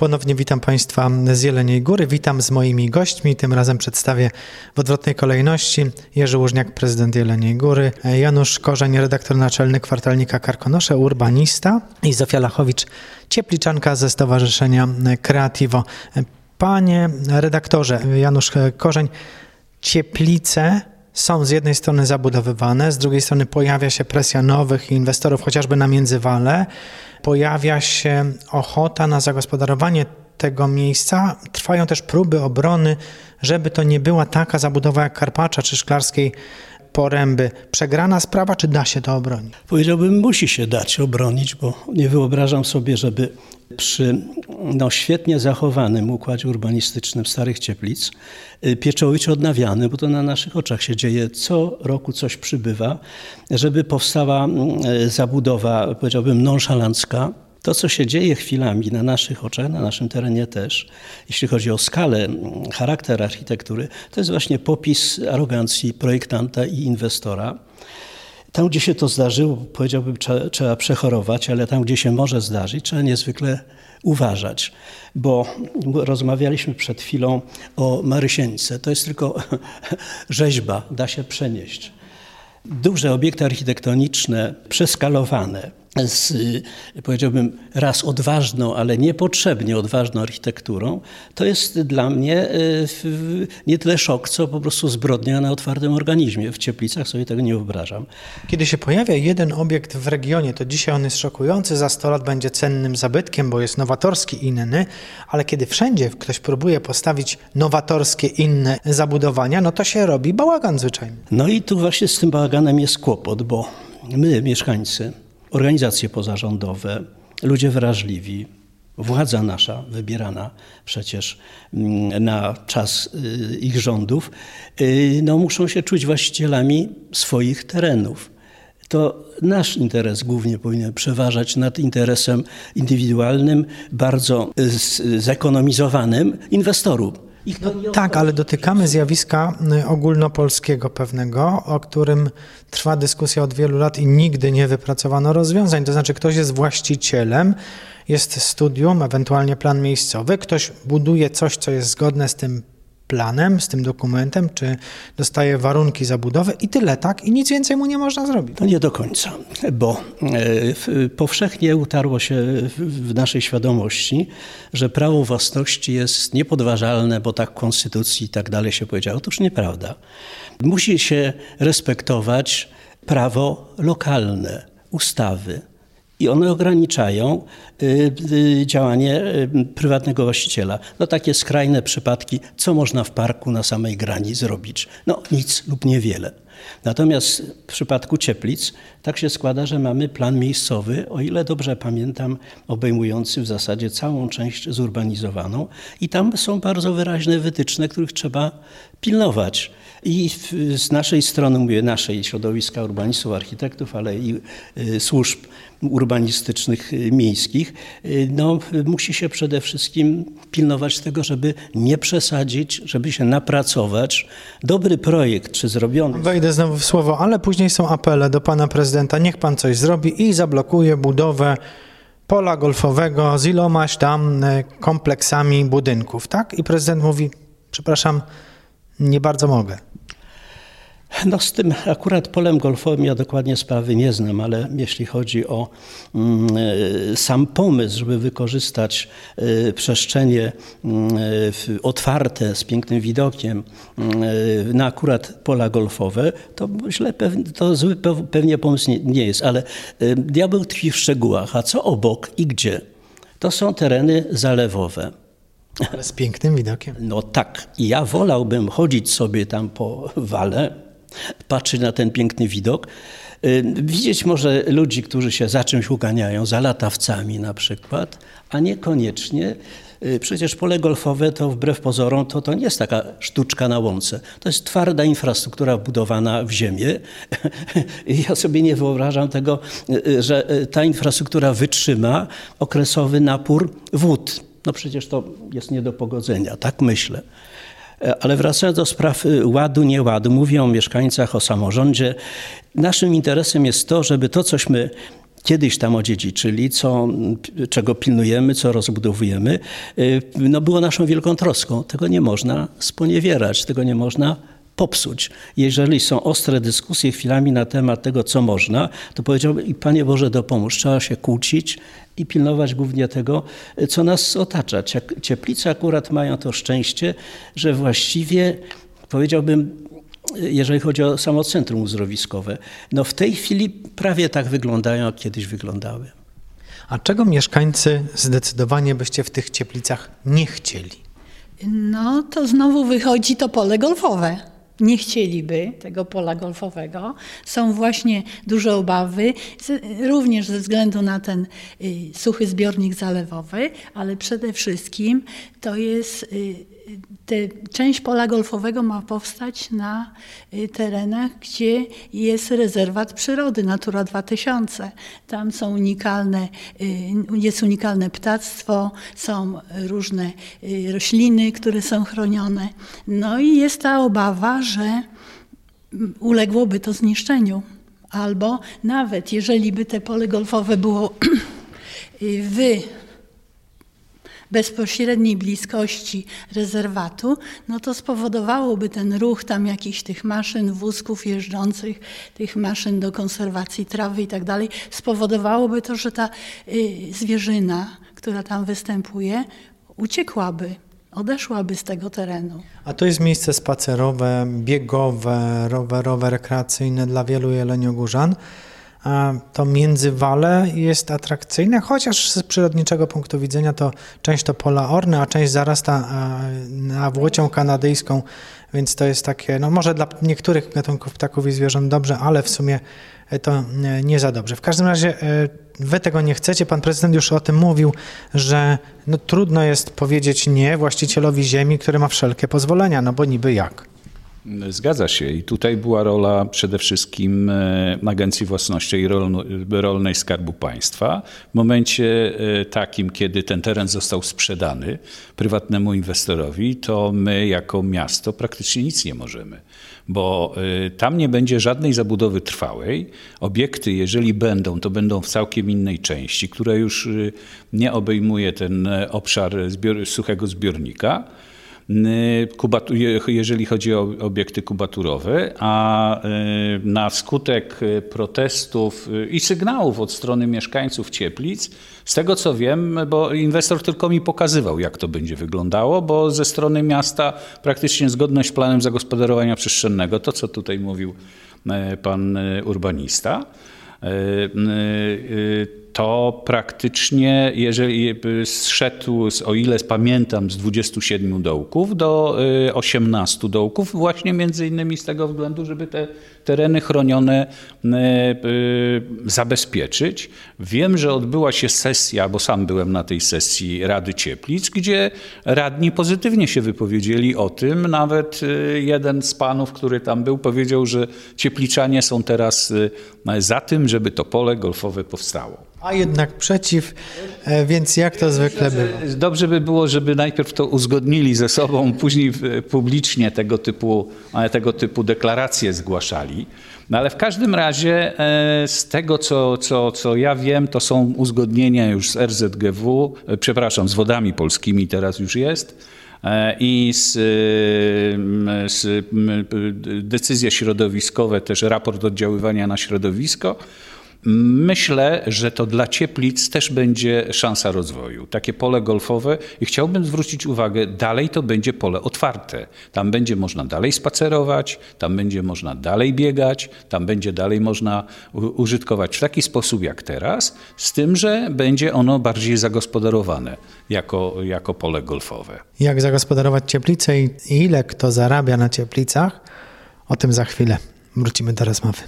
Ponownie witam Państwa z Jeleniej Góry. Witam z moimi gośćmi. Tym razem przedstawię w odwrotnej kolejności Jerzy Łużniak, prezydent Jeleniej Góry, Janusz Korzeń, redaktor naczelny kwartalnika Karkonosze, urbanista i Zofia Lachowicz, ciepliczanka ze Stowarzyszenia Creativo. Panie redaktorze, Janusz Korzeń, cieplice są z jednej strony zabudowywane, z drugiej strony pojawia się presja nowych inwestorów, chociażby na międzywale, pojawia się ochota na zagospodarowanie tego miejsca. Trwają też próby obrony, żeby to nie była taka zabudowa jak Karpacza czy Szklarskiej Poręby. Przegrana sprawa, czy da się to obronić? Powiedziałbym, musi się dać obronić, bo nie wyobrażam sobie, żeby przy no, świetnie zachowanym układzie urbanistycznym Starych Cieplic, y, pieczołowiczo odnawiany, bo to na naszych oczach się dzieje, co roku coś przybywa, żeby powstała y, zabudowa, powiedziałbym, nonszalancka, to, co się dzieje chwilami na naszych oczach, na naszym terenie też, jeśli chodzi o skalę, charakter architektury, to jest właśnie popis arogancji projektanta i inwestora. Tam, gdzie się to zdarzyło, powiedziałbym, trzeba, trzeba przechorować, ale tam, gdzie się może zdarzyć, trzeba niezwykle uważać, bo rozmawialiśmy przed chwilą o Marysieńce. To jest tylko rzeźba, da się przenieść. Duże obiekty architektoniczne, przeskalowane, z, powiedziałbym, raz odważną, ale niepotrzebnie odważną architekturą, to jest dla mnie e, nie tyle szok, co po prostu zbrodnia na otwartym organizmie. W Cieplicach sobie tego nie wyobrażam. Kiedy się pojawia jeden obiekt w regionie, to dzisiaj on jest szokujący, za 100 lat będzie cennym zabytkiem, bo jest nowatorski, inny, ale kiedy wszędzie ktoś próbuje postawić nowatorskie, inne zabudowania, no to się robi bałagan zwyczajny. No i tu właśnie z tym bałaganem jest kłopot, bo my, mieszkańcy, organizacje pozarządowe, ludzie wrażliwi, władza nasza, wybierana przecież mm, na czas y, ich rządów, y, no, muszą się czuć właścicielami swoich terenów. To nasz interes głównie powinien przeważać nad interesem indywidualnym, bardzo y, zekonomizowanym inwestorów. No, tak, ale dotykamy zjawiska y, ogólnopolskiego pewnego, o którym trwa dyskusja od wielu lat i nigdy nie wypracowano rozwiązań. To znaczy, ktoś jest właścicielem, jest studium, ewentualnie plan miejscowy, ktoś buduje coś, co jest zgodne z tym planem, z tym dokumentem, czy dostaje warunki zabudowy i tyle, tak? I nic więcej mu nie można zrobić. To nie do końca, bo e, powszechnie utarło się w naszej świadomości, że prawo własności jest niepodważalne, bo tak w konstytucji i tak dalej się powiedziało. Otóż nieprawda. Musi się respektować prawo lokalne, ustawy i one ograniczają y, y, działanie y, prywatnego właściciela. No takie skrajne przypadki, co można w parku na samej grani zrobić? No nic lub niewiele. Natomiast w przypadku Cieplic tak się składa, że mamy plan miejscowy, o ile dobrze pamiętam, obejmujący w zasadzie całą część zurbanizowaną i tam są bardzo wyraźne wytyczne, których trzeba pilnować. I z naszej strony, mówię naszej, środowiska urbanistów, architektów, ale i y, służb urbanistycznych y, miejskich, y, no, musi się przede wszystkim pilnować tego, żeby nie przesadzić, żeby się napracować. Dobry projekt, czy zrobiony... Wejdę znowu w słowo, ale później są apele do pana prezydenta, niech pan coś zrobi i zablokuje budowę pola golfowego z ilomaś tam kompleksami budynków, tak? I prezydent mówi, przepraszam, nie bardzo mogę. No z tym akurat polem golfowym ja dokładnie sprawy nie znam, ale jeśli chodzi o mm, e, sam pomysł, żeby wykorzystać y, przestrzenie y, otwarte z pięknym widokiem y, na akurat pola golfowe, to źle, to zły pewnie pomysł nie, nie jest, ale diabeł tkwi w szczegółach. A co obok i gdzie? To są tereny zalewowe. Ale z pięknym widokiem. No tak. I ja wolałbym chodzić sobie tam po wale, patrzeć na ten piękny widok, y, widzieć może ludzi, którzy się za czymś uganiają, za latawcami na przykład, a niekoniecznie y, Przecież pole golfowe to wbrew pozorom to, to nie jest taka sztuczka na łące. To jest twarda infrastruktura wbudowana w ziemię. ja sobie nie wyobrażam tego, y, że ta infrastruktura wytrzyma okresowy napór wód. No przecież to jest nie do pogodzenia, tak myślę. E, ale wracając do spraw y, ładu, nieładu, mówię o mieszkańcach, o samorządzie. Naszym interesem jest to, żeby to, cośmy kiedyś tam odziedziczyli, co, czego pilnujemy, co rozbudowujemy, no było naszą wielką troską. Tego nie można sponiewierać, tego nie można popsuć. Jeżeli są ostre dyskusje chwilami na temat tego, co można, to powiedziałbym i Panie Boże dopomóż, trzeba się kłócić i pilnować głównie tego, co nas otacza. Cieplice akurat mają to szczęście, że właściwie powiedziałbym, jeżeli chodzi o samo centrum uzdrowiskowe, no w tej chwili prawie tak wyglądają, jak kiedyś wyglądały. A czego mieszkańcy zdecydowanie byście w tych cieplicach nie chcieli? No to znowu wychodzi to pole golfowe nie chcieliby tego pola golfowego. Są właśnie duże obawy, również ze względu na ten y, suchy zbiornik zalewowy, ale przede wszystkim to jest y, te, część pola golfowego ma powstać na y, terenach, gdzie jest rezerwat przyrody Natura 2000. Tam są unikalne, y, jest unikalne ptactwo, są różne y, rośliny, które są chronione. No i jest ta obawa, że uległoby to zniszczeniu. Albo nawet jeżeli by te pole golfowe było w bezpośredniej bliskości rezerwatu, no to spowodowałoby ten ruch tam jakichś tych maszyn, wózków jeżdżących, tych maszyn do konserwacji trawy i tak dalej, spowodowałoby to, że ta y, zwierzyna, która tam występuje, uciekłaby odeszłaby z tego terenu. A to jest miejsce spacerowe, biegowe, rowerowe, rekreacyjne dla wielu jeleniogórzan to międzywale jest atrakcyjne, chociaż z przyrodniczego punktu widzenia to część to pola orne, a część zarasta na włocią kanadyjską, więc to jest takie, no może dla niektórych gatunków ptaków i zwierząt dobrze, ale w sumie to nie za dobrze. W każdym razie e, wy tego nie chcecie. Pan prezydent już o tym mówił, że no, trudno jest powiedzieć nie właścicielowi ziemi, który ma wszelkie pozwolenia, no bo niby jak. Zgadza się i tutaj była rola przede wszystkim e, Agencji Własności Rolnej Skarbu Państwa. W momencie e, takim, kiedy ten teren został sprzedany prywatnemu inwestorowi, to my jako miasto praktycznie nic nie możemy, bo e, tam nie będzie żadnej zabudowy trwałej. Obiekty, jeżeli będą, to będą w całkiem innej części, która już nie obejmuje ten obszar zbior suchego zbiornika jeżeli chodzi o obiekty kubaturowe, a na skutek protestów i sygnałów od strony mieszkańców Cieplic, z tego co wiem, bo inwestor tylko mi pokazywał, jak to będzie wyglądało, bo ze strony miasta praktycznie zgodność z planem zagospodarowania przestrzennego, to co tutaj mówił pan urbanista, to praktycznie, jeżeli zszedł, o ile pamiętam, z 27 dołków do 18 y, dołków, właśnie między innymi z tego względu, żeby te tereny chronione y, y, zabezpieczyć. Wiem, że odbyła się sesja, bo sam byłem na tej sesji Rady Cieplic, gdzie radni pozytywnie się wypowiedzieli o tym. Nawet jeden z panów, który tam był, powiedział, że ciepliczanie są teraz za tym, żeby to pole golfowe powstało. A jednak przeciw, e, więc jak to zwykle bywa? Dobrze by było, żeby najpierw to uzgodnili ze sobą, później publicznie tego typu, tego typu deklaracje zgłaszali. No ale w każdym razie e, z tego, co, co, co ja wiem, to są uzgodnienia już z RZGW, e, przepraszam, z wodami polskimi teraz już jest i z, z decyzje środowiskowe, też raport oddziaływania na środowisko. Myślę, że to dla Cieplic też będzie szansa rozwoju. Takie pole golfowe i chciałbym zwrócić uwagę, dalej to będzie pole otwarte. Tam będzie można dalej spacerować, tam będzie można dalej biegać, tam będzie dalej można użytkować w taki sposób jak teraz, z tym, że będzie ono bardziej zagospodarowane jako, jako pole golfowe. Jak zagospodarować Cieplice i ile kto zarabia na Cieplicach? O tym za chwilę. Wrócimy do rozmowy.